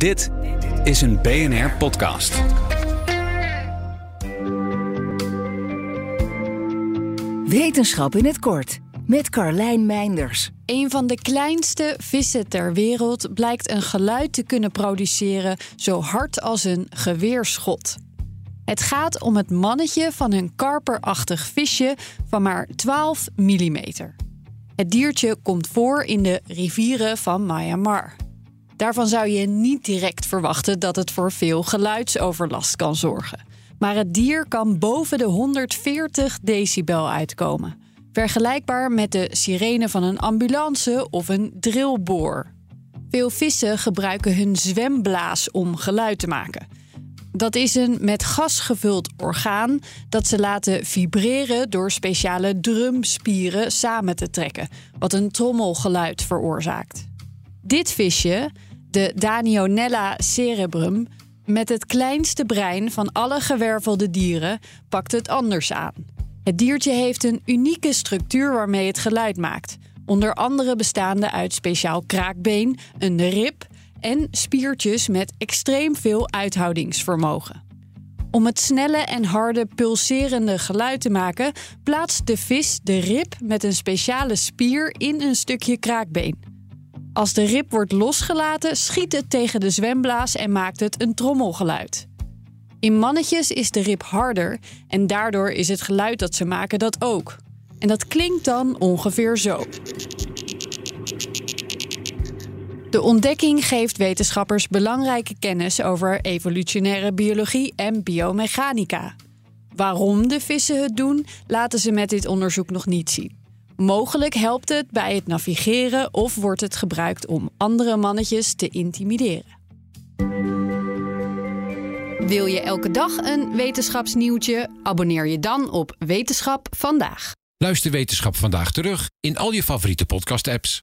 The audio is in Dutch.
Dit is een BNR-podcast. Wetenschap in het kort met Carlijn Meinders. Een van de kleinste vissen ter wereld blijkt een geluid te kunnen produceren zo hard als een geweerschot. Het gaat om het mannetje van een karperachtig visje van maar 12 mm. Het diertje komt voor in de rivieren van Myanmar. Daarvan zou je niet direct verwachten dat het voor veel geluidsoverlast kan zorgen. Maar het dier kan boven de 140 decibel uitkomen. Vergelijkbaar met de sirene van een ambulance of een drillboor. Veel vissen gebruiken hun zwemblaas om geluid te maken. Dat is een met gas gevuld orgaan dat ze laten vibreren door speciale drumspieren samen te trekken, wat een trommelgeluid veroorzaakt. Dit visje, de Danionella cerebrum, met het kleinste brein van alle gewervelde dieren, pakt het anders aan. Het diertje heeft een unieke structuur waarmee het geluid maakt, onder andere bestaande uit speciaal kraakbeen, een rib en spiertjes met extreem veel uithoudingsvermogen. Om het snelle en harde pulserende geluid te maken, plaatst de vis de rib met een speciale spier in een stukje kraakbeen. Als de rib wordt losgelaten, schiet het tegen de zwemblaas en maakt het een trommelgeluid. In mannetjes is de rib harder en daardoor is het geluid dat ze maken dat ook. En dat klinkt dan ongeveer zo. De ontdekking geeft wetenschappers belangrijke kennis over evolutionaire biologie en biomechanica. Waarom de vissen het doen, laten ze met dit onderzoek nog niet zien. Mogelijk helpt het bij het navigeren of wordt het gebruikt om andere mannetjes te intimideren. Wil je elke dag een wetenschapsnieuwtje? Abonneer je dan op Wetenschap vandaag. Luister Wetenschap vandaag terug in al je favoriete podcast-apps.